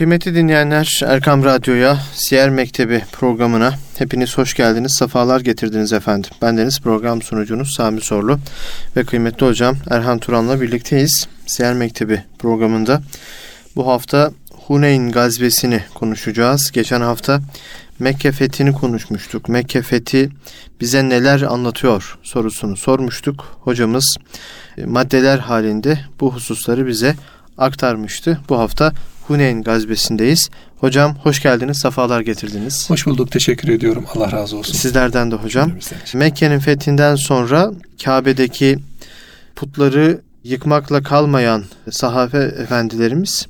Kıymetli dinleyenler Erkam Radyo'ya, Siyer Mektebi programına hepiniz hoş geldiniz, sefalar getirdiniz efendim. Bendeniz program sunucunuz Sami Sorlu ve kıymetli hocam Erhan Turan'la birlikteyiz. Siyer Mektebi programında bu hafta Huneyn gazvesini konuşacağız. Geçen hafta Mekke fethini konuşmuştuk. Mekke fethi bize neler anlatıyor sorusunu sormuştuk. Hocamız e, maddeler halinde bu hususları bize aktarmıştı. Bu hafta Huneyn gazvesindeyiz. Hocam hoş geldiniz, safalar getirdiniz. Hoş bulduk, teşekkür ediyorum. Allah razı olsun. Sizlerden de hocam. Mekke'nin fethinden sonra Kabe'deki putları yıkmakla kalmayan sahabe efendilerimiz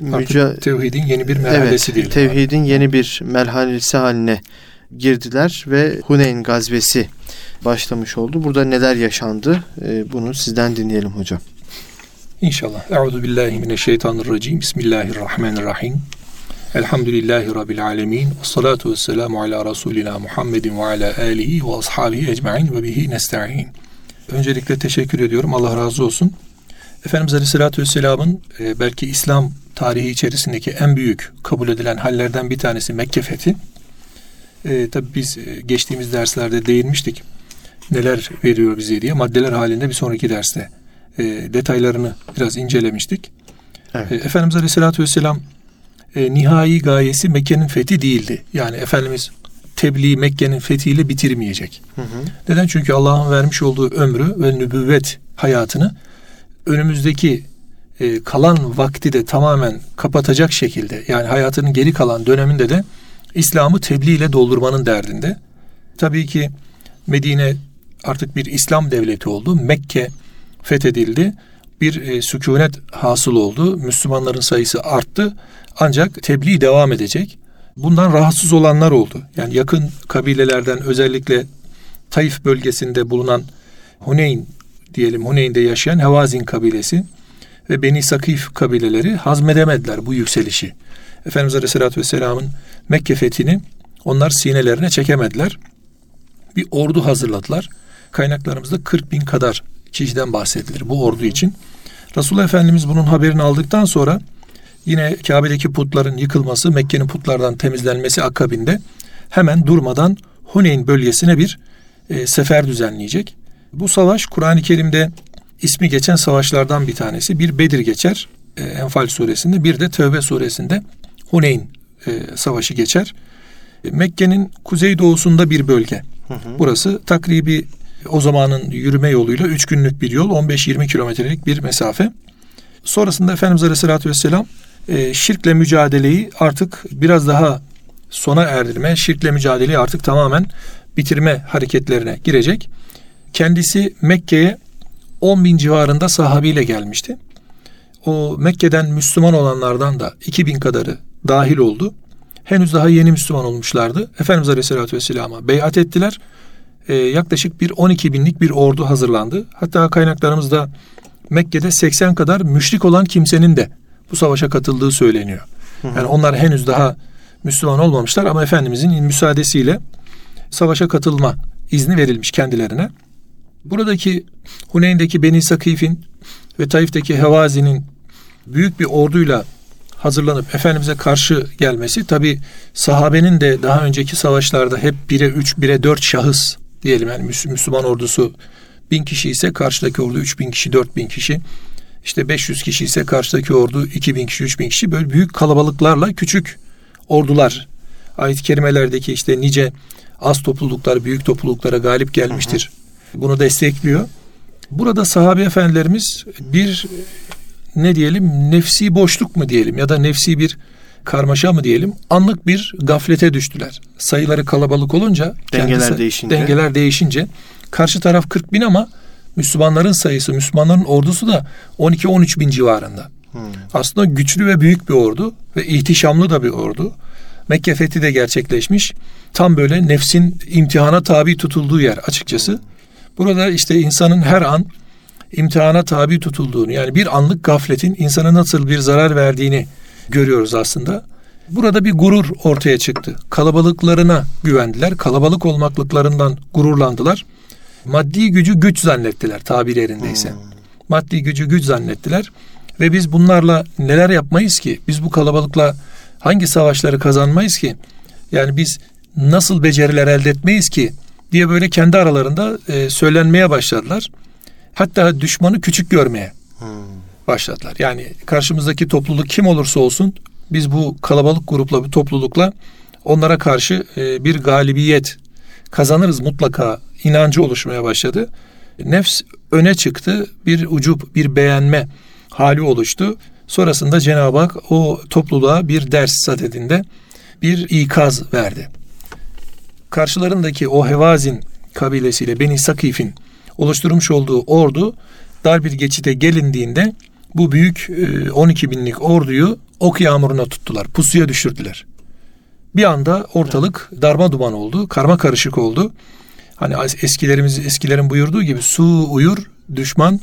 müca- tevhidin yeni bir merhalesi evet, diyelim. Tevhidin yeni bir merhalesi haline girdiler ve Huneyn gazvesi başlamış oldu. Burada neler yaşandı? Ee, bunu sizden dinleyelim hocam. İnşallah. Euzu billahi mineşşeytanirracim. Bismillahirrahmanirrahim. Elhamdülillahi Rabbil alemin. Ve salatu ve selamu ala Resulina Muhammedin ve ala alihi ve ashabihi ecma'in ve bihi nesta'in. Öncelikle teşekkür ediyorum. Allah razı olsun. Efendimiz Aleyhisselatü Vesselam'ın e, belki İslam tarihi içerisindeki en büyük kabul edilen hallerden bir tanesi Mekke fethi. E, tabii biz e, geçtiğimiz derslerde değinmiştik. Neler veriyor bize diye. Maddeler halinde bir sonraki derste e, detaylarını biraz incelemiştik. Evet. E, Efendimiz Aleyhisselatü Vesselam e, nihai gayesi Mekke'nin fethi değildi. Yani Efendimiz tebliğ Mekke'nin fethiyle bitirmeyecek. Hı hı. Neden? Çünkü Allah'ın vermiş olduğu ömrü ve nübüvvet hayatını önümüzdeki e, kalan vakti de tamamen kapatacak şekilde yani hayatının geri kalan döneminde de İslam'ı tebliğ ile doldurmanın derdinde. Tabii ki Medine artık bir İslam devleti oldu. Mekke fethedildi. Bir e, sükunet hasıl oldu. Müslümanların sayısı arttı. Ancak tebliğ devam edecek. Bundan rahatsız olanlar oldu. Yani yakın kabilelerden özellikle Taif bölgesinde bulunan Huneyn diyelim Huneyn'de yaşayan Hevazin kabilesi ve Beni Sakif kabileleri hazmedemediler bu yükselişi. Efendimiz Aleyhisselatü Vesselam'ın Mekke fethini onlar sinelerine çekemediler. Bir ordu hazırladılar. Kaynaklarımızda 40 bin kadar kişiden bahsedilir bu ordu için. Resulullah Efendimiz bunun haberini aldıktan sonra yine Kabe'deki putların yıkılması, Mekke'nin putlardan temizlenmesi akabinde hemen durmadan Huneyn bölgesine bir e, sefer düzenleyecek. Bu savaş Kur'an-ı Kerim'de ismi geçen savaşlardan bir tanesi. Bir Bedir geçer e, Enfal suresinde, bir de Tövbe suresinde Huneyn e, savaşı geçer. E, Mekke'nin kuzeydoğusunda bir bölge. Hı hı. Burası takribi o zamanın yürüme yoluyla 3 günlük bir yol, 15-20 kilometrelik bir mesafe. Sonrasında Efendimiz Aleyhisselatü Vesselam e, şirkle mücadeleyi artık biraz daha sona erdirme, şirkle mücadeleyi artık tamamen bitirme hareketlerine girecek. Kendisi Mekke'ye 10 bin civarında sahabiyle gelmişti. O Mekke'den Müslüman olanlardan da 2000 kadarı dahil oldu. Henüz daha yeni Müslüman olmuşlardı. Efendimiz Aleyhisselatü Vesselam'a beyat ettiler e, yaklaşık bir 12 binlik bir ordu hazırlandı. Hatta kaynaklarımızda Mekke'de 80 kadar müşrik olan kimsenin de bu savaşa katıldığı söyleniyor. Yani onlar henüz daha Müslüman olmamışlar ama Efendimizin müsaadesiyle savaşa katılma izni verilmiş kendilerine. Buradaki Huneyn'deki Beni Sakif'in ve Taif'teki Hevazi'nin büyük bir orduyla hazırlanıp Efendimiz'e karşı gelmesi tabi sahabenin de daha önceki savaşlarda hep 1'e 3, 1'e 4 şahıs diyelim yani Müslüman ordusu bin kişi ise karşıdaki ordu üç bin kişi, dört bin kişi. İşte 500 kişi ise karşıdaki ordu 2000 kişi, 3000 kişi böyle büyük kalabalıklarla küçük ordular. Ayet-i kerimelerdeki işte nice az topluluklar büyük topluluklara galip gelmiştir. Hı hı. Bunu destekliyor. Burada sahabe efendilerimiz bir ne diyelim nefsi boşluk mu diyelim ya da nefsi bir karmaşa mı diyelim anlık bir gaflete düştüler. Sayıları kalabalık olunca dengeler kendisi, değişince dengeler değişince karşı taraf 40 bin ama Müslümanların sayısı Müslümanların ordusu da 12-13 bin civarında. Hmm. Aslında güçlü ve büyük bir ordu ve ihtişamlı da bir ordu. Mekke fethi de gerçekleşmiş. Tam böyle nefsin imtihana tabi tutulduğu yer açıkçası. Burada işte insanın her an imtihana tabi tutulduğunu yani bir anlık gafletin insana nasıl bir zarar verdiğini görüyoruz aslında. Burada bir gurur ortaya çıktı. Kalabalıklarına güvendiler. Kalabalık olmaklıklarından gururlandılar. Maddi gücü güç zannettiler tabirlerindeyse. Hmm. Maddi gücü güç zannettiler. Ve biz bunlarla neler yapmayız ki? Biz bu kalabalıkla hangi savaşları kazanmayız ki? Yani biz nasıl beceriler elde etmeyiz ki? diye böyle kendi aralarında e, söylenmeye başladılar. Hatta düşmanı küçük görmeye hmm. Başladılar. Yani karşımızdaki topluluk kim olursa olsun biz bu kalabalık grupla, bir toplulukla onlara karşı e, bir galibiyet kazanırız mutlaka inancı oluşmaya başladı. Nefs öne çıktı, bir ucup, bir beğenme hali oluştu. Sonrasında Cenab-ı Hak o topluluğa bir ders sadedinde bir ikaz verdi. Karşılarındaki o Hevazin kabilesiyle Beni Sakif'in oluşturmuş olduğu ordu dar bir geçite gelindiğinde bu büyük 12 e, binlik orduyu ok yağmuruna tuttular. Pusuya düşürdüler. Bir anda ortalık darma duman oldu, karma karışık oldu. Hani eskilerimiz eskilerin buyurduğu gibi su uyur, düşman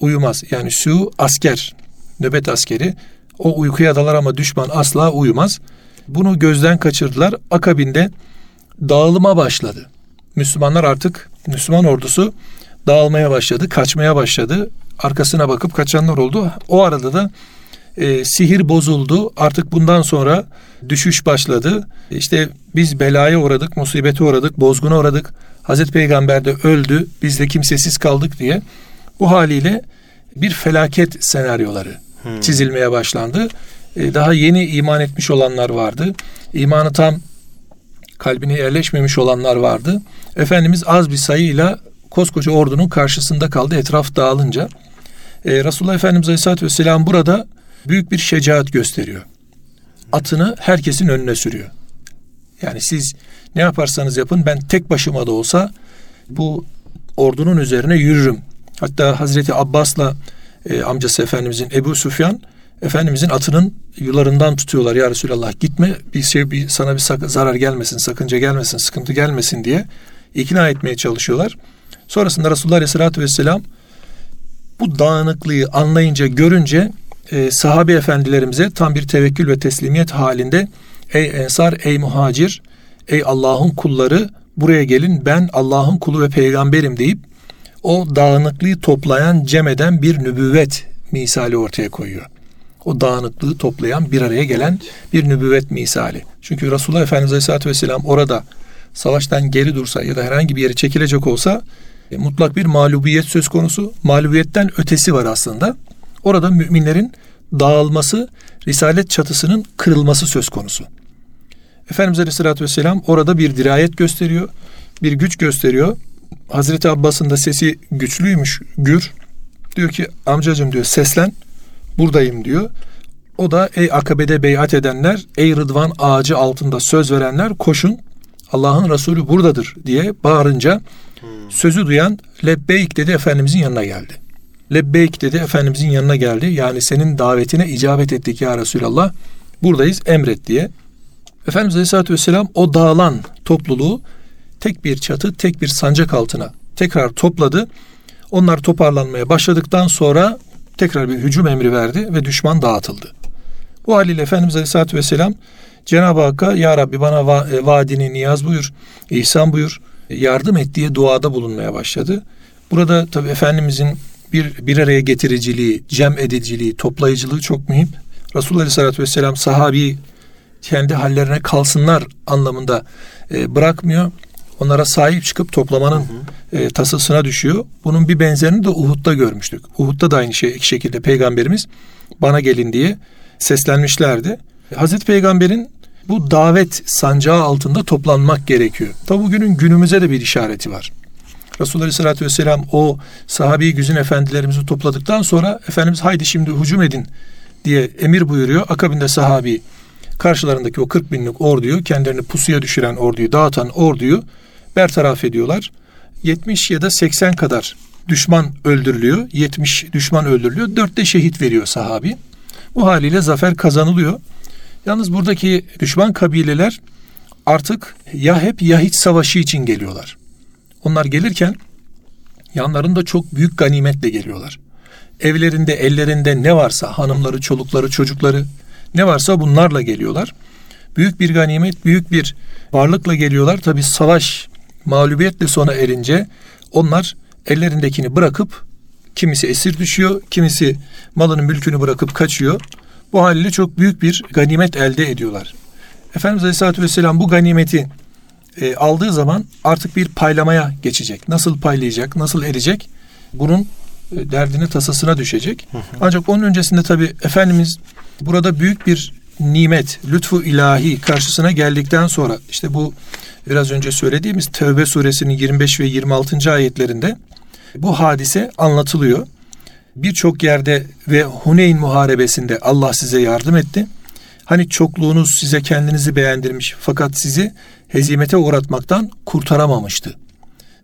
uyumaz. Yani su asker, nöbet askeri. O uykuya dalar ama düşman asla uyumaz. Bunu gözden kaçırdılar. Akabinde dağılıma başladı. Müslümanlar artık Müslüman ordusu dağılmaya başladı, kaçmaya başladı. Arkasına bakıp kaçanlar oldu. O arada da e, sihir bozuldu. Artık bundan sonra düşüş başladı. İşte biz belaya uğradık, musibete uğradık, bozguna uğradık. Hazreti Peygamber de öldü, biz de kimsesiz kaldık diye. Bu haliyle bir felaket senaryoları hmm. çizilmeye başlandı. E, daha yeni iman etmiş olanlar vardı. İmanı tam kalbine yerleşmemiş olanlar vardı. Efendimiz az bir sayıyla koskoca ordunun karşısında kaldı etraf dağılınca. E, Resulullah Efendimiz Aleyhisselatü Vesselam burada büyük bir şecaat gösteriyor. Atını herkesin önüne sürüyor. Yani siz ne yaparsanız yapın ben tek başıma da olsa bu ordunun üzerine yürürüm. Hatta Hazreti Abbas'la e, amcası Efendimizin Ebu Süfyan Efendimizin atının yularından tutuyorlar ya Resulallah gitme bir şey bir, sana bir sak- zarar gelmesin sakınca gelmesin sıkıntı gelmesin diye ikna etmeye çalışıyorlar. Sonrasında Resulullah Aleyhisselatü Vesselam bu dağınıklığı anlayınca görünce e, sahabe efendilerimize tam bir tevekkül ve teslimiyet halinde ey ensar ey muhacir ey Allah'ın kulları buraya gelin ben Allah'ın kulu ve peygamberim deyip o dağınıklığı toplayan cem eden bir nübüvvet misali ortaya koyuyor. O dağınıklığı toplayan bir araya gelen bir nübüvvet misali. Çünkü Resulullah Efendimiz Aleyhisselatü Vesselam orada savaştan geri dursa ya da herhangi bir yere çekilecek olsa e, mutlak bir mağlubiyet söz konusu. Mağlubiyetten ötesi var aslında. Orada müminlerin dağılması, risalet çatısının kırılması söz konusu. Efendimiz Aleyhisselatü Vesselam orada bir dirayet gösteriyor, bir güç gösteriyor. Hazreti Abbas'ın da sesi güçlüymüş, gür. Diyor ki amcacım diyor seslen, buradayım diyor. O da ey akabede beyat edenler, ey rıdvan ağacı altında söz verenler koşun. Allah'ın Resulü buradadır diye bağırınca sözü duyan lebbeyk dedi Efendimizin yanına geldi. Lebbeyk dedi Efendimizin yanına geldi. Yani senin davetine icabet ettik ya Resulallah. Buradayız emret diye. Efendimiz Aleyhisselatü Vesselam o dağılan topluluğu tek bir çatı, tek bir sancak altına tekrar topladı. Onlar toparlanmaya başladıktan sonra tekrar bir hücum emri verdi ve düşman dağıtıldı. Bu haliyle Efendimiz Aleyhisselatü Vesselam Cenab-ı Hakk'a Ya Rabbi bana va- e, vaadini niyaz buyur, ihsan buyur, yardım et diye duada bulunmaya başladı. Burada tabi Efendimizin bir, bir araya getiriciliği, cem ediciliği, toplayıcılığı çok mühim. Resulullah Aleyhisselatü Vesselam sahabi kendi hallerine kalsınlar anlamında e, bırakmıyor. Onlara sahip çıkıp toplamanın hı hı. E, tasasına düşüyor. Bunun bir benzerini de Uhud'da görmüştük. Uhud'da da aynı şey, iki şekilde peygamberimiz bana gelin diye seslenmişlerdi. Hazreti Peygamber'in bu davet sancağı altında toplanmak gerekiyor. Tabi bugünün günümüze de bir işareti var. Resulullah Aleyhisselatü Vesselam o sahabi güzün efendilerimizi topladıktan sonra Efendimiz haydi şimdi hücum edin diye emir buyuruyor. Akabinde sahabi karşılarındaki o 40 binlik orduyu kendilerini pusuya düşüren orduyu dağıtan orduyu bertaraf ediyorlar. 70 ya da 80 kadar düşman öldürülüyor. 70 düşman öldürülüyor. 4 de şehit veriyor sahabi. Bu haliyle zafer kazanılıyor. Yalnız buradaki düşman kabileler artık ya hep ya hiç savaşı için geliyorlar. Onlar gelirken yanlarında çok büyük ganimetle geliyorlar. Evlerinde, ellerinde ne varsa hanımları, çolukları, çocukları ne varsa bunlarla geliyorlar. Büyük bir ganimet, büyük bir varlıkla geliyorlar. Tabi savaş mağlubiyetle sona erince onlar ellerindekini bırakıp kimisi esir düşüyor, kimisi malını mülkünü bırakıp kaçıyor. Bu haliyle çok büyük bir ganimet elde ediyorlar. Efendimiz Aleyhisselatü Vesselam bu ganimeti e, aldığı zaman artık bir paylamaya geçecek. Nasıl paylayacak, nasıl edecek? Bunun e, derdini tasasına düşecek. Hı hı. Ancak onun öncesinde tabi Efendimiz burada büyük bir nimet, lütfu ilahi karşısına geldikten sonra işte bu biraz önce söylediğimiz Tevbe suresinin 25 ve 26. ayetlerinde bu hadise anlatılıyor. Birçok yerde ve Huneyn muharebesinde Allah size yardım etti. Hani çokluğunuz size kendinizi beğendirmiş fakat sizi hezimete uğratmaktan kurtaramamıştı.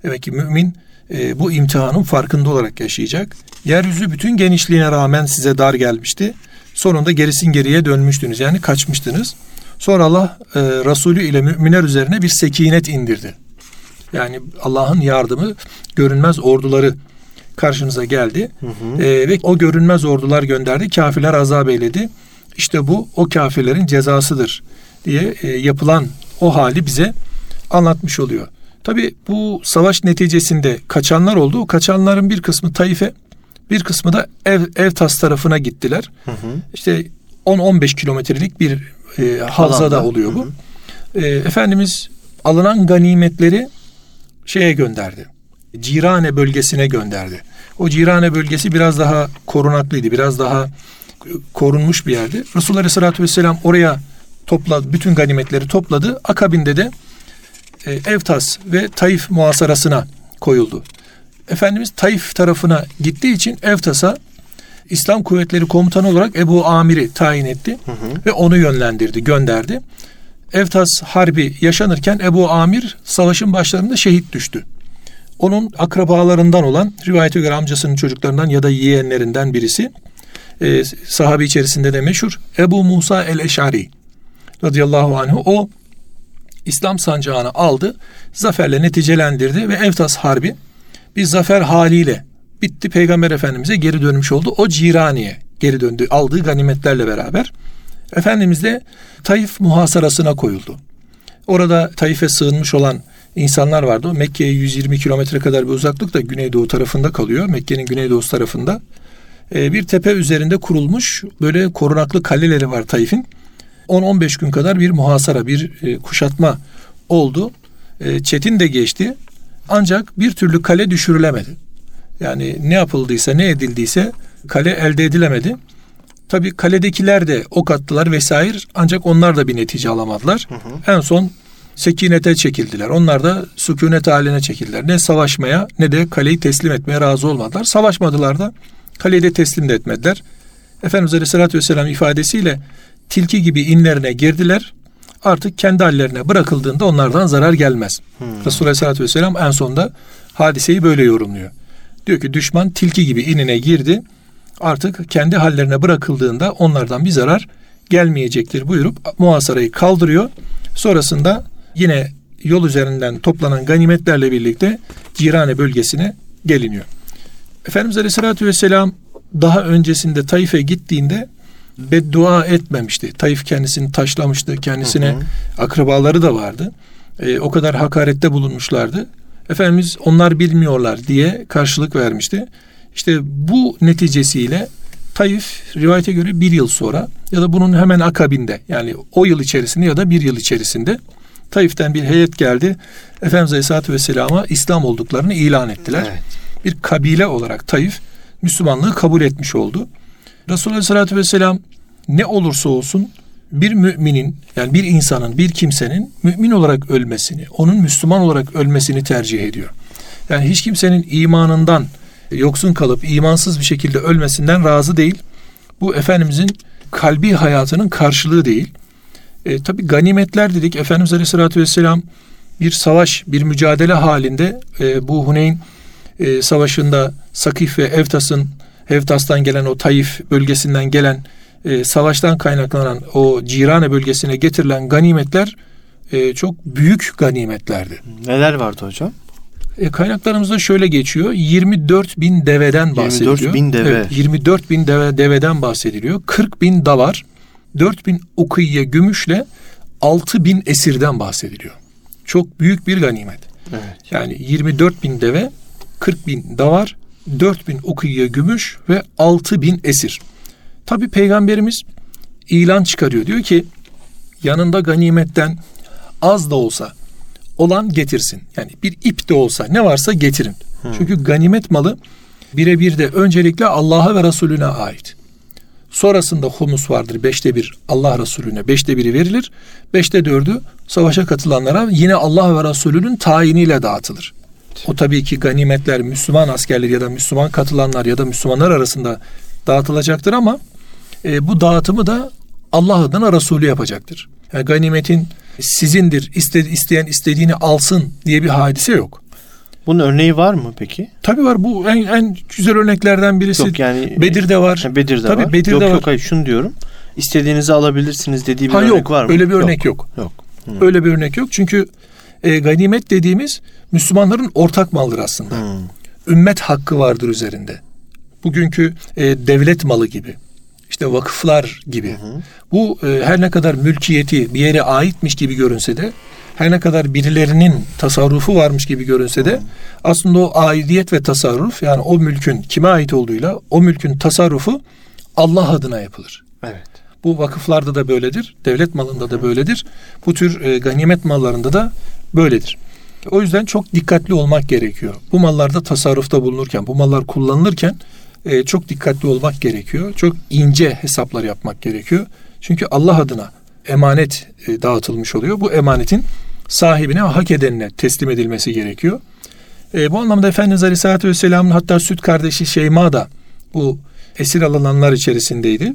Demek ki mümin e, bu imtihanın farkında olarak yaşayacak. Yeryüzü bütün genişliğine rağmen size dar gelmişti. Sonunda gerisin geriye dönmüştünüz. Yani kaçmıştınız. Sonra Allah e, Resulü ile müminler üzerine bir sekinet indirdi. Yani Allah'ın yardımı görünmez orduları karşınıza geldi. Hı hı. E, ve o görünmez ordular gönderdi. Kafirler azap eyledi. İşte bu o kafirlerin cezasıdır diye e, yapılan o hali bize anlatmış oluyor. Tabi bu savaş neticesinde kaçanlar oldu. O kaçanların bir kısmı Taif'e, bir kısmı da Ev, Evtas tarafına gittiler. Hı hı. İşte 10-15 kilometrelik bir e, havzada oluyor bu. Hı hı. E, Efendimiz alınan ganimetleri şeye gönderdi. Cirane bölgesine gönderdi. O Cirane bölgesi biraz daha korunaklıydı. Biraz daha korunmuş bir yerdi. Resulullah Aleyhisselatü Vesselam oraya topladı, bütün ganimetleri topladı. Akabinde de e, Evtas ve Taif muhasarasına koyuldu. Efendimiz Taif tarafına gittiği için Evtas'a İslam Kuvvetleri Komutanı olarak Ebu Amir'i tayin etti hı hı. ve onu yönlendirdi, gönderdi. Evtas Harbi yaşanırken Ebu Amir savaşın başlarında şehit düştü. Onun akrabalarından olan rivayete göre amcasının çocuklarından ya da yeğenlerinden birisi e, sahabi içerisinde de meşhur Ebu Musa el-Eşari radıyallahu anhu o İslam sancağını aldı, zaferle neticelendirdi ve Evtas Harbi bir zafer haliyle bitti. Peygamber Efendimiz'e geri dönmüş oldu. O Cirani'ye geri döndü aldığı ganimetlerle beraber. Efendimiz de Taif muhasarasına koyuldu. Orada Taif'e sığınmış olan insanlar vardı. Mekke'ye 120 kilometre kadar bir uzaklıkta güneydoğu tarafında kalıyor. Mekke'nin güneydoğu tarafında. Ee, bir tepe üzerinde kurulmuş böyle korunaklı kaleleri var Taif'in. 10-15 gün kadar bir muhasara, bir e, kuşatma oldu. E, çetin de geçti. Ancak bir türlü kale düşürülemedi. Yani ne yapıldıysa, ne edildiyse kale elde edilemedi. Tabi kaledekiler de ok attılar vesaire ancak onlar da bir netice alamadılar. Hı hı. En son sekinete çekildiler. Onlar da sükunet haline çekildiler. Ne savaşmaya ne de kaleyi teslim etmeye razı olmadılar. Savaşmadılar da kaleyi de teslim de etmediler. Efendimiz Aleyhisselatü Vesselam ifadesiyle tilki gibi inlerine girdiler. Artık kendi hallerine bırakıldığında onlardan zarar gelmez. Hmm. Resulullah Aleyhisselatü Vesselam en sonda hadiseyi böyle yorumluyor. Diyor ki düşman tilki gibi inine girdi. Artık kendi hallerine bırakıldığında onlardan bir zarar gelmeyecektir buyurup muhasarayı kaldırıyor. Sonrasında yine yol üzerinden toplanan ganimetlerle birlikte Cirane bölgesine geliniyor. Efendimiz Aleyhisselatü Vesselam daha öncesinde Taif'e gittiğinde beddua etmemişti. Taif kendisini taşlamıştı. Kendisine hı hı. akrabaları da vardı. E, o kadar hakarette bulunmuşlardı. Efendimiz onlar bilmiyorlar diye karşılık vermişti. İşte bu neticesiyle Taif rivayete göre bir yıl sonra ya da bunun hemen akabinde yani o yıl içerisinde ya da bir yıl içerisinde Taif'ten bir heyet geldi. Efendimiz Aleyhisselatü Vesselam'a İslam olduklarını ilan ettiler. Evet. Bir kabile olarak Taif Müslümanlığı kabul etmiş oldu. Resulullah Aleyhisselatü Vesselam ne olursa olsun bir müminin yani bir insanın bir kimsenin mümin olarak ölmesini onun Müslüman olarak ölmesini tercih ediyor. Yani hiç kimsenin imanından yoksun kalıp imansız bir şekilde ölmesinden razı değil. Bu Efendimizin kalbi hayatının karşılığı değil. E, Tabi ganimetler dedik. Efendimiz Aleyhisselatü Vesselam bir savaş, bir mücadele halinde e, bu Huneyn e, savaşında Sakif ve Evtas'ın Evtas'tan gelen o Taif bölgesinden gelen e, savaştan kaynaklanan o Cirane bölgesine getirilen ganimetler e, çok büyük ganimetlerdi. Neler vardı hocam? E, kaynaklarımızda şöyle geçiyor. 24 bin deveden bahsediliyor. 24 bin deve. Evet, 24 bin deve, deveden bahsediliyor. 40 bin davar, 4 bin ukiye gümüşle 6 bin esirden bahsediliyor. Çok büyük bir ganimet. Evet. Yani 24 bin deve, 40 bin davar, 4 bin ukiye gümüş ve 6 bin esir. Tabi Peygamberimiz ilan çıkarıyor. Diyor ki yanında ganimetten az da olsa olan getirsin. Yani bir ip de olsa ne varsa getirin. Hmm. Çünkü ganimet malı birebir de öncelikle Allah'a ve Resulüne ait. Sonrasında humus vardır. Beşte bir Allah Resulüne, beşte biri verilir. Beşte dördü savaşa katılanlara yine Allah ve Resulünün tayiniyle dağıtılır. O tabii ki ganimetler Müslüman askerler ya da Müslüman katılanlar ya da Müslümanlar arasında dağıtılacaktır ama e, bu dağıtımı da Allah adına Resulü yapacaktır. Yani ganimetin sizindir, iste, isteyen istediğini alsın diye bir hadise yok. Bunun örneği var mı peki? Tabii var. Bu en en güzel örneklerden birisi. Yok yani Bedir'de var. Bedir'de Tabii, var. Bedir'de yok var. yok hayır şunu diyorum. İstediğinizi alabilirsiniz dediği bir ha, örnek yok, var mı? Öyle bir örnek yok. Yok. yok. Öyle bir örnek yok. Çünkü e, ganimet dediğimiz Müslümanların ortak maldır aslında. Hmm. Ümmet hakkı vardır üzerinde. Bugünkü e, devlet malı gibi. işte vakıflar gibi. Hı hı. Bu e, her ne kadar mülkiyeti bir yere aitmiş gibi görünse de her ne kadar birilerinin tasarrufu varmış gibi görünse de aslında o aidiyet ve tasarruf yani o mülkün kime ait olduğuyla o mülkün tasarrufu Allah adına yapılır. Evet. Bu vakıflarda da böyledir, devlet malında da böyledir. Bu tür e, ganimet mallarında da böyledir. O yüzden çok dikkatli olmak gerekiyor. Bu mallarda tasarrufta bulunurken, bu mallar kullanılırken e, çok dikkatli olmak gerekiyor. Çok ince hesaplar yapmak gerekiyor. Çünkü Allah adına emanet e, dağıtılmış oluyor. Bu emanetin sahibine, hak edenine teslim edilmesi gerekiyor. E, bu anlamda Efendimiz Aleyhisselatü Vesselam'ın hatta süt kardeşi Şeyma da bu esir alınanlar içerisindeydi.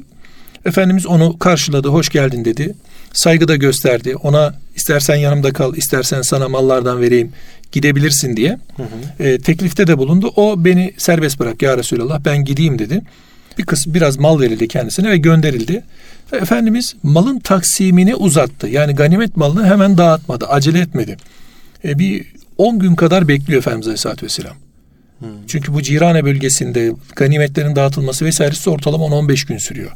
Efendimiz onu karşıladı, hoş geldin dedi. Saygı da gösterdi. Ona istersen yanımda kal, istersen sana mallardan vereyim, gidebilirsin diye. Hı hı. E, teklifte de bulundu. O beni serbest bırak ya Resulallah ben gideyim dedi. Bir kısım biraz mal verildi kendisine ve gönderildi. Ve Efendimiz malın taksimini uzattı. Yani ganimet malını hemen dağıtmadı, acele etmedi. E, bir 10 gün kadar bekliyor Efendimiz Aleyhisselatü Vesselam. Hmm. Çünkü bu Cirane bölgesinde ganimetlerin dağıtılması vesairesi ortalama 10-15 gün sürüyor.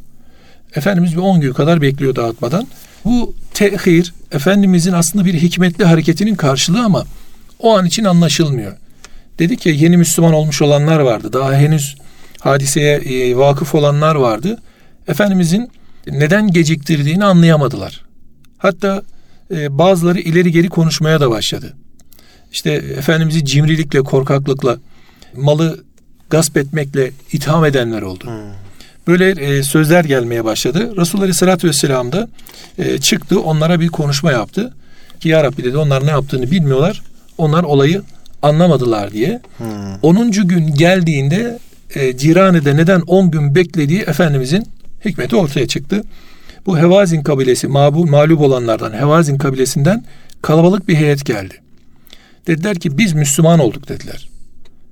Efendimiz bir 10 gün kadar bekliyor dağıtmadan. Bu tehir Efendimizin aslında bir hikmetli hareketinin karşılığı ama o an için anlaşılmıyor. Dedik ya yeni Müslüman olmuş olanlar vardı. Daha henüz hadiseye e, vakıf olanlar vardı. Efendimizin neden geciktirdiğini anlayamadılar. Hatta e, bazıları ileri geri konuşmaya da başladı. İşte Efendimiz'i cimrilikle, korkaklıkla, malı gasp etmekle itham edenler oldu. Hmm. Böyle e, sözler gelmeye başladı. Resulullah Aleyhisselatü Vesselam da e, çıktı onlara bir konuşma yaptı. Ki Ya Rabbi dedi onlar ne yaptığını bilmiyorlar. Onlar olayı anlamadılar diye. Hmm. 10. gün geldiğinde e, Cirane'de neden 10 gün beklediği Efendimizin hikmeti ortaya çıktı. Bu Hevazin kabilesi mağbul, mağlup olanlardan Hevazin kabilesinden kalabalık bir heyet geldi. Dediler ki biz Müslüman olduk dediler.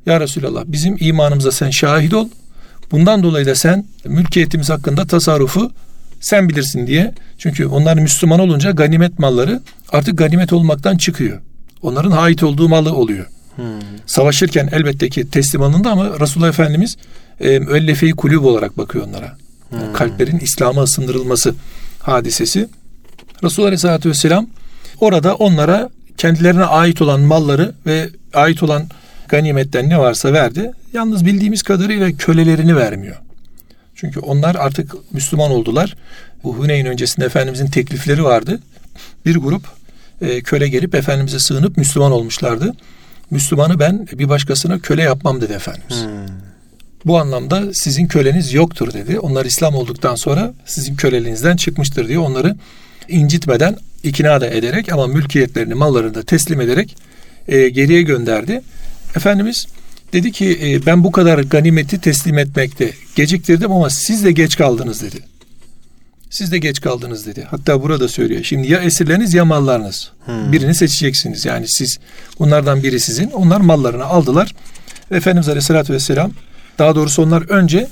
Ya Resulallah bizim imanımıza sen şahit ol. Bundan dolayı da sen mülkiyetimiz hakkında tasarrufu sen bilirsin diye. Çünkü onlar Müslüman olunca ganimet malları artık ganimet olmaktan çıkıyor. Onların ait olduğu malı oluyor. Hmm. Savaşırken elbette ki teslim alındı ama Resulullah Efendimiz e, müellefe-i kulüp olarak bakıyor onlara. Yani hmm. Kalplerin İslam'a ısındırılması hadisesi. Resulullah Aleyhisselatü Vesselam orada onlara kendilerine ait olan malları ve ait olan ganimetten ne varsa verdi. Yalnız bildiğimiz kadarıyla kölelerini vermiyor. Çünkü onlar artık Müslüman oldular. Bu Huneyn öncesinde Efendimizin teklifleri vardı. Bir grup e, köle gelip Efendimiz'e sığınıp Müslüman olmuşlardı. Müslümanı ben bir başkasına köle yapmam dedi Efendimiz. Hmm. Bu anlamda sizin köleniz yoktur dedi. Onlar İslam olduktan sonra sizin köleliğinizden çıkmıştır diye onları incitmeden ikna da ederek ama mülkiyetlerini, mallarını da teslim ederek e, geriye gönderdi. Efendimiz dedi ki e, ben bu kadar ganimeti teslim etmekte geciktirdim ama siz de geç kaldınız dedi. Siz de geç kaldınız dedi. Hatta burada söylüyor. Şimdi ya esirleriniz ya mallarınız. Hmm. Birini seçeceksiniz. Yani siz bunlardan biri sizin. Onlar mallarını aldılar. Efendimiz Aleyhisselatü Vesselam daha doğrusu onlar önce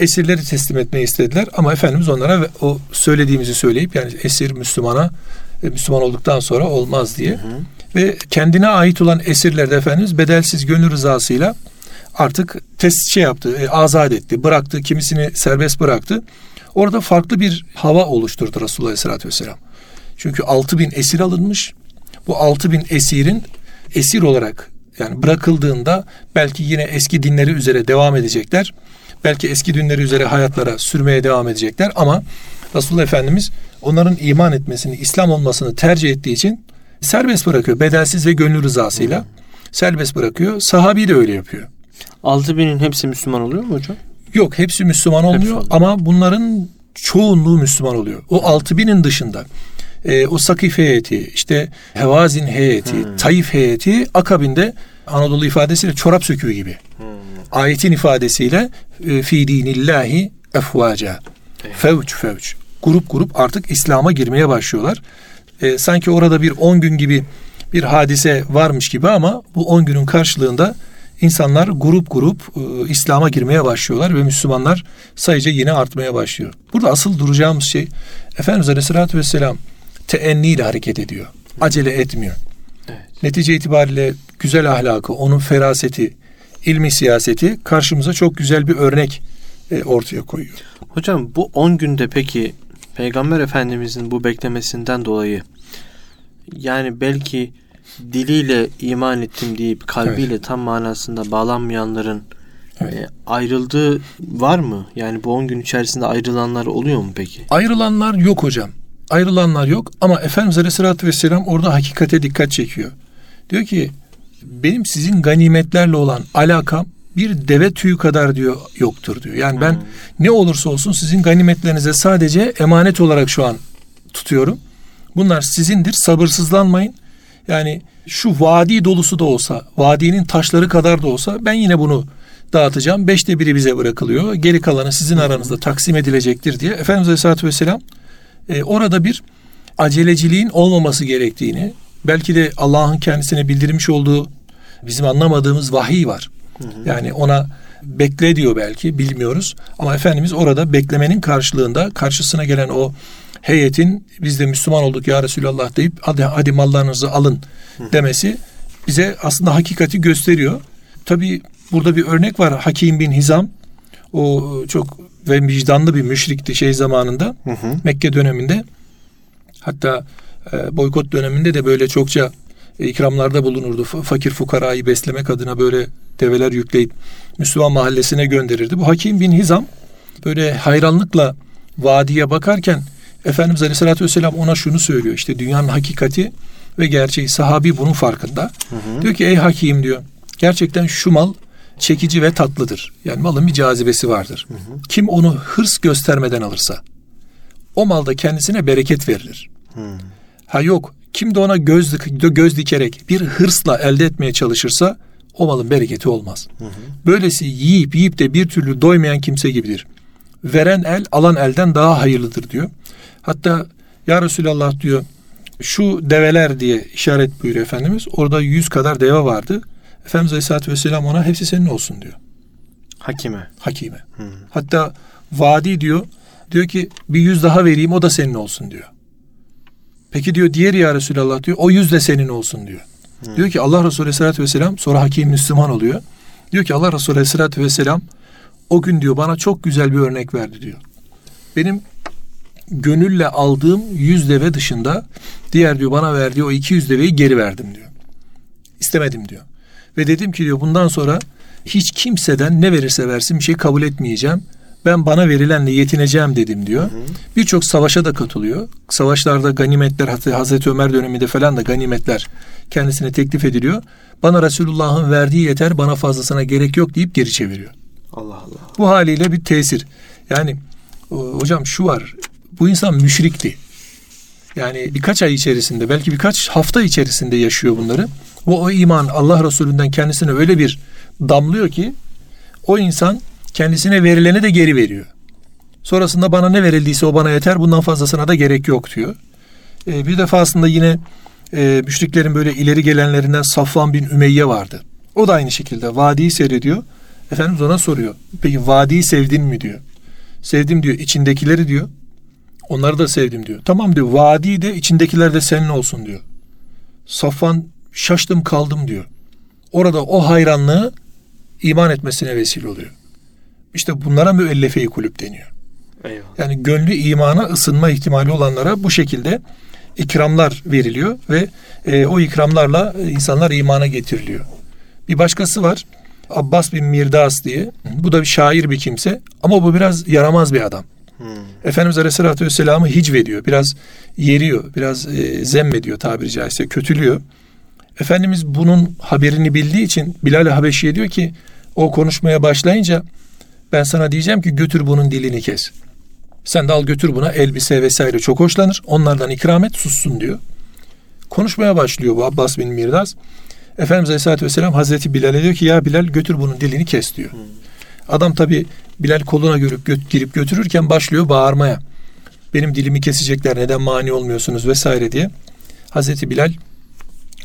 esirleri teslim etmeyi istediler ama Efendimiz onlara o söylediğimizi söyleyip yani esir Müslümana e, Müslüman olduktan sonra olmaz diye. Hı hı. Ve kendine ait olan esirlerde Efendimiz bedelsiz gönül rızasıyla artık test şey yaptı, e, azat etti, bıraktı, kimisini serbest bıraktı. Orada farklı bir hava oluşturdu Resulullah Aleyhisselatü Vesselam. Çünkü 6 bin esir alınmış. Bu 6 bin esirin esir olarak yani bırakıldığında belki yine eski dinleri üzere devam edecekler. Belki eski dinleri üzere hayatlara sürmeye devam edecekler ama Resulullah Efendimiz onların iman etmesini, İslam olmasını tercih ettiği için serbest bırakıyor. Bedelsiz ve gönül rızasıyla serbest bırakıyor. Sahabi de öyle yapıyor. 6000'in hepsi Müslüman oluyor mu hocam? Yok hepsi Müslüman olmuyor Hepsi ama bunların çoğunluğu Müslüman oluyor. O 6000'in dışında e, o Sakif heyeti, işte Hevazin heyeti, Hmm. Taif heyeti akabinde Anadolu ifadesiyle çorap söküğü gibi. Ayetin ifadesiyle e, fi dinillahi efvaca. Fevç fevç. Grup grup artık İslam'a girmeye başlıyorlar. E, sanki orada bir 10 gün gibi bir hadise varmış gibi ama bu 10 günün karşılığında insanlar grup grup e, İslam'a girmeye başlıyorlar ve Müslümanlar sayıca yine artmaya başlıyor. Burada asıl duracağımız şey Efendimiz Aleyhisselatü Vesselam teenniyle hareket ediyor. Acele etmiyor. Evet. Netice itibariyle güzel ahlakı, onun feraseti, ilmi siyaseti karşımıza çok güzel bir örnek e, ortaya koyuyor. Hocam bu 10 günde peki Peygamber Efendimizin bu beklemesinden dolayı yani belki diliyle iman ettim deyip kalbiyle tam manasında bağlanmayanların Evet. e, ayrıldığı var mı? Yani bu 10 gün içerisinde ayrılanlar oluyor mu peki? Ayrılanlar yok hocam. Ayrılanlar yok ama Efendimiz Aleyhisselatü Vesselam orada hakikate dikkat çekiyor. Diyor ki benim sizin ganimetlerle olan alakam bir deve tüyü kadar diyor yoktur diyor. Yani ben ne olursa olsun sizin ganimetlerinize sadece emanet olarak şu an tutuyorum. Bunlar sizindir. Sabırsızlanmayın. Yani şu vadi dolusu da olsa, vadinin taşları kadar da olsa ben yine bunu dağıtacağım. Beşte biri bize bırakılıyor. Geri kalanı sizin aranızda taksim edilecektir diye. Efendimiz Aleyhisselatü Vesselam e, orada bir aceleciliğin olmaması gerektiğini, belki de Allah'ın kendisine bildirmiş olduğu bizim anlamadığımız vahiy var. Yani ona bekle diyor belki bilmiyoruz. Ama Efendimiz orada beklemenin karşılığında karşısına gelen o heyetin biz de Müslüman olduk ya Resulallah deyip hadi, hadi mallarınızı alın demesi bize aslında hakikati gösteriyor. Tabi burada bir örnek var Hakim bin Hizam. O çok ve vicdanlı bir müşrikti şey zamanında. Hı hı. Mekke döneminde. Hatta e, boykot döneminde de böyle çokça e, ikramlarda bulunurdu. Fakir fukarayı beslemek adına böyle develer yükleyip Müslüman mahallesine gönderirdi. Bu Hakim bin Hizam böyle hayranlıkla vadiye bakarken Efendimiz Aleyhisselatü Vesselam ona şunu söylüyor. İşte dünyanın hakikati ve gerçeği sahabi bunun farkında. Diyor ki ey Hakim diyor gerçekten şu mal çekici ve tatlıdır. Yani malın bir cazibesi vardır. Kim onu hırs göstermeden alırsa o malda kendisine bereket verilir. Ha yok kim de ona göz, göz dikerek bir hırsla elde etmeye çalışırsa o malın bereketi olmaz. Böylesi yiyip yiyip de bir türlü doymayan kimse gibidir. Veren el alan elden daha hayırlıdır diyor. Hatta ya Resulallah diyor şu develer diye işaret buyuruyor Efendimiz. Orada yüz kadar deve vardı. Efendimiz Aleyhisselatü Vesselam ona hepsi senin olsun diyor. Hakime. Hakime. Hatta vadi diyor. Diyor ki bir yüz daha vereyim o da senin olsun diyor. Peki diyor diğer ya Resulallah diyor o yüz de senin olsun diyor. Diyor ki Allah Resulü Aleyhisselatü Vesselam sonra hakim Müslüman oluyor. Diyor ki Allah Resulü Aleyhisselatü Vesselam o gün diyor bana çok güzel bir örnek verdi diyor. Benim gönülle aldığım yüz deve dışında diğer diyor bana verdiği o iki yüz deveyi geri verdim diyor. İstemedim diyor. Ve dedim ki diyor bundan sonra hiç kimseden ne verirse versin bir şey kabul etmeyeceğim. Ben bana verilenle yetineceğim dedim diyor. Birçok savaşa da katılıyor. Savaşlarda ganimetler Hazreti Ömer döneminde falan da ganimetler kendisine teklif ediliyor. Bana Resulullah'ın verdiği yeter bana fazlasına gerek yok deyip geri çeviriyor. Allah Allah. Bu haliyle bir tesir. Yani o- hocam şu var. Bu insan müşrikti. Yani birkaç ay içerisinde belki birkaç hafta içerisinde yaşıyor bunları. Ve o iman Allah Resulü'nden kendisine öyle bir damlıyor ki o insan kendisine verileni de geri veriyor. Sonrasında bana ne verildiyse o bana yeter bundan fazlasına da gerek yok diyor. Ee, bir defasında yine e, müşriklerin böyle ileri gelenlerinden Safvan bin Ümeyye vardı. O da aynı şekilde vadiyi seyrediyor. Efendimiz ona soruyor. Peki vadiyi sevdin mi diyor. Sevdim diyor. İçindekileri diyor. Onları da sevdim diyor. Tamam diyor. Vadi de içindekiler de senin olsun diyor. Safvan şaştım kaldım diyor. Orada o hayranlığı iman etmesine vesile oluyor. İşte bunlara müellefe-i kulüp deniyor. Eyvallah. Yani gönlü imana ısınma ihtimali olanlara bu şekilde ikramlar veriliyor ve e, o ikramlarla insanlar imana getiriliyor. Bir başkası var. Abbas bin Mirdas diye. Bu da bir şair bir kimse ama bu biraz yaramaz bir adam. Hmm. Efendimiz Aleyhisselatü Vesselam'ı hicvediyor. Biraz yeriyor, biraz e, zemmediyor tabiri caizse, kötülüyor. Efendimiz bunun haberini bildiği için Bilal-i Habeşi'ye diyor ki o konuşmaya başlayınca ben sana diyeceğim ki götür bunun dilini kes. Sen de al götür buna elbise vesaire çok hoşlanır. Onlardan ikram et sussun diyor. Konuşmaya başlıyor bu Abbas bin Mirdaz. Efendimiz Aleyhisselatü Vesselam Hazreti Bilal'e diyor ki ya Bilal götür bunun dilini kes diyor. Hmm. Adam tabi Bilal koluna görüp gö- girip götürürken başlıyor bağırmaya. Benim dilimi kesecekler neden mani olmuyorsunuz vesaire diye. Hazreti Bilal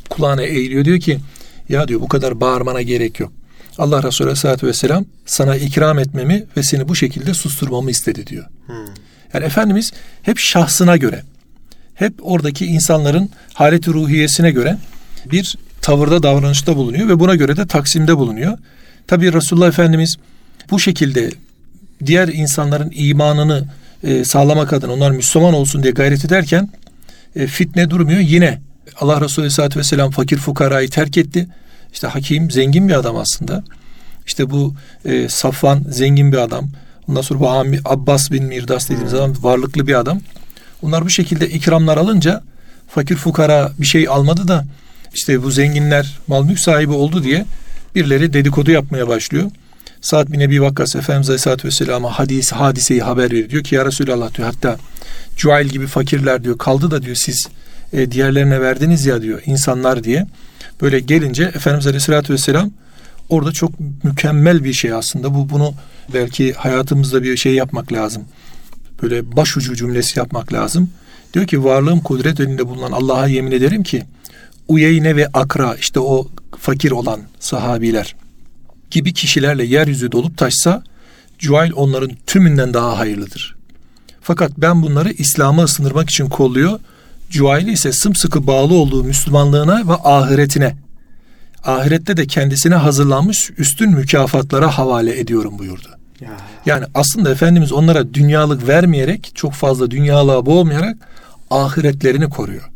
kulağına eğiliyor diyor ki ya diyor bu kadar bağırmana gerek yok. Allah Resulü Aleyhisselatü Vesselam sana ikram etmemi ve seni bu şekilde susturmamı istedi diyor. Hmm. Yani Efendimiz hep şahsına göre, hep oradaki insanların haleti ruhiyesine göre bir tavırda davranışta bulunuyor ve buna göre de taksimde bulunuyor. Tabi Resulullah Efendimiz bu şekilde diğer insanların imanını e, sağlamak adına onlar Müslüman olsun diye gayret ederken e, fitne durmuyor. Yine Allah Resulü Aleyhisselatü Vesselam fakir fukarayı terk etti. İşte Hakim zengin bir adam aslında. İşte bu e, Safvan zengin bir adam. Ondan sonra bu Abbas bin Mirdas dediğimiz adam varlıklı bir adam. Onlar bu şekilde ikramlar alınca fakir fukara bir şey almadı da işte bu zenginler mal mülk sahibi oldu diye birileri dedikodu yapmaya başlıyor. Sa'd bin Ebi Vakkas Efendimiz Aleyhisselatü Vesselam'a hadis, hadiseyi haber veriyor. Diyor ki ya Resulallah diyor hatta Cuail gibi fakirler diyor kaldı da diyor siz e, diğerlerine verdiniz ya diyor insanlar diye. Böyle gelince Efendimiz Aleyhisselatü Vesselam orada çok mükemmel bir şey aslında. Bu bunu belki hayatımızda bir şey yapmak lazım. Böyle başucu cümlesi yapmak lazım. Diyor ki varlığım kudret önünde bulunan Allah'a yemin ederim ki Uyeyne ve Akra işte o fakir olan sahabiler gibi kişilerle yeryüzü dolup taşsa Cuail onların tümünden daha hayırlıdır. Fakat ben bunları İslam'a ısındırmak için kolluyor. Cuail ise sımsıkı bağlı olduğu Müslümanlığına ve ahiretine, ahirette de kendisine hazırlanmış üstün mükafatlara havale ediyorum buyurdu. Yani aslında Efendimiz onlara dünyalık vermeyerek, çok fazla dünyalığa boğmayarak ahiretlerini koruyor.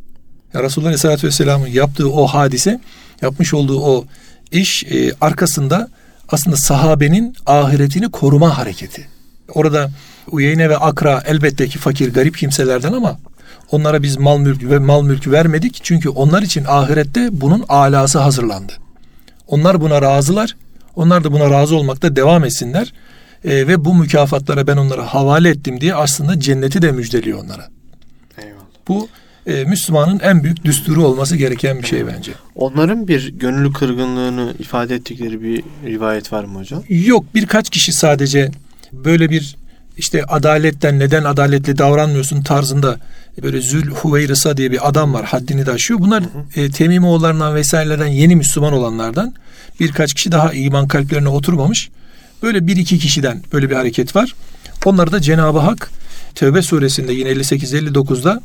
Ya Resulullah Aleyhisselatü Vesselam'ın yaptığı o hadise, yapmış olduğu o iş e, arkasında aslında sahabenin ahiretini koruma hareketi. Orada Uyeyne ve Akra elbette ki fakir garip kimselerden ama onlara biz mal mülk ve mal mülkü vermedik. Çünkü onlar için ahirette bunun alası hazırlandı. Onlar buna razılar. Onlar da buna razı olmakta devam etsinler. E, ve bu mükafatlara ben onlara havale ettim diye aslında cenneti de müjdeliyor onlara. Eyvallah. Bu e, Müslümanın en büyük düsturu olması gereken bir şey bence. Onların bir gönüllü kırgınlığını ifade ettikleri bir rivayet var mı hocam? Yok birkaç kişi sadece böyle bir işte adaletten neden adaletli davranmıyorsun tarzında böyle Zül Huveyrisa diye bir adam var haddini de aşıyor. Bunlar hı hı. e, Temimoğullarından vesairelerden yeni Müslüman olanlardan birkaç kişi daha iman kalplerine oturmamış. Böyle bir iki kişiden böyle bir hareket var. Onları da Cenab-ı Hak Tevbe suresinde yine 58-59'da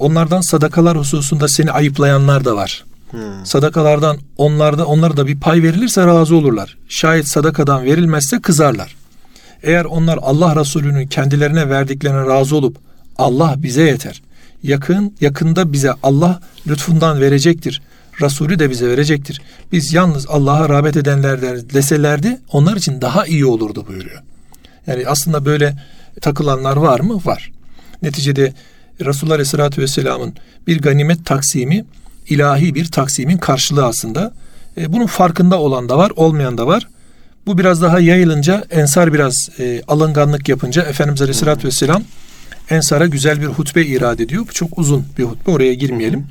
Onlardan sadakalar hususunda seni ayıplayanlar da var. Hmm. Sadakalardan onlarda onlara da bir pay verilirse razı olurlar. Şayet sadakadan verilmezse kızarlar. Eğer onlar Allah Resulü'nün kendilerine verdiklerine razı olup Allah bize yeter. Yakın yakında bize Allah lütfundan verecektir. Resulü de bize verecektir. Biz yalnız Allah'a rağbet edenler deselerdi onlar için daha iyi olurdu buyuruyor. Yani aslında böyle takılanlar var mı? Var. Neticede Resulullah Aleyhisselatü Vesselam'ın bir ganimet taksimi ilahi bir taksimin karşılığı aslında. E, bunun farkında olan da var, olmayan da var. Bu biraz daha yayılınca, Ensar biraz e, alınganlık yapınca Efendimiz Aleyhisselatü Vesselam Ensar'a güzel bir hutbe irade ediyor. Bu çok uzun bir hutbe, oraya girmeyelim.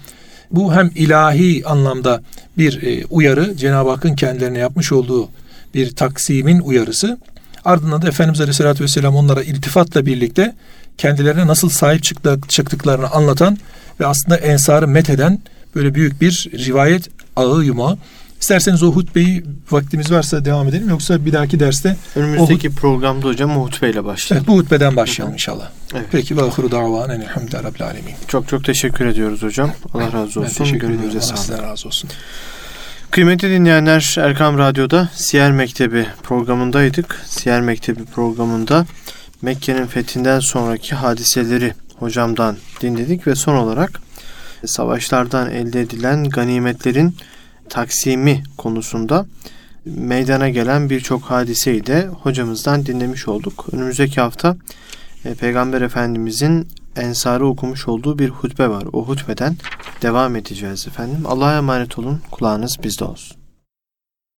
Bu hem ilahi anlamda bir e, uyarı, Cenab-ı Hakk'ın kendilerine yapmış olduğu bir taksimin uyarısı. Ardından da Efendimiz Aleyhisselatü Vesselam onlara iltifatla birlikte kendilerine nasıl sahip çıktıklarını anlatan ve aslında ensarı metheden böyle büyük bir rivayet ağı yumağı. İsterseniz o hutbeyi vaktimiz varsa devam edelim yoksa bir dahaki derste önümüzdeki o, programda hocam o hutbeyle başlayalım. Evet, bu hutbeden başlayalım inşallah. Evet. Peki ve ahiru davanen elhamdülillahi rabbil alemin. Çok çok teşekkür ediyoruz hocam. Allah razı olsun. Ben teşekkür Gönlünüze. Allah razı olsun. Kıymetli dinleyenler Erkam Radyo'da Siyer Mektebi programındaydık. Siyer Mektebi programında Mekke'nin fethinden sonraki hadiseleri hocamdan dinledik ve son olarak savaşlardan elde edilen ganimetlerin taksimi konusunda meydana gelen birçok hadiseyi de hocamızdan dinlemiş olduk. Önümüzdeki hafta e, Peygamber Efendimizin Ensar'ı okumuş olduğu bir hutbe var. O hutbeden devam edeceğiz efendim. Allah'a emanet olun. Kulağınız bizde olsun.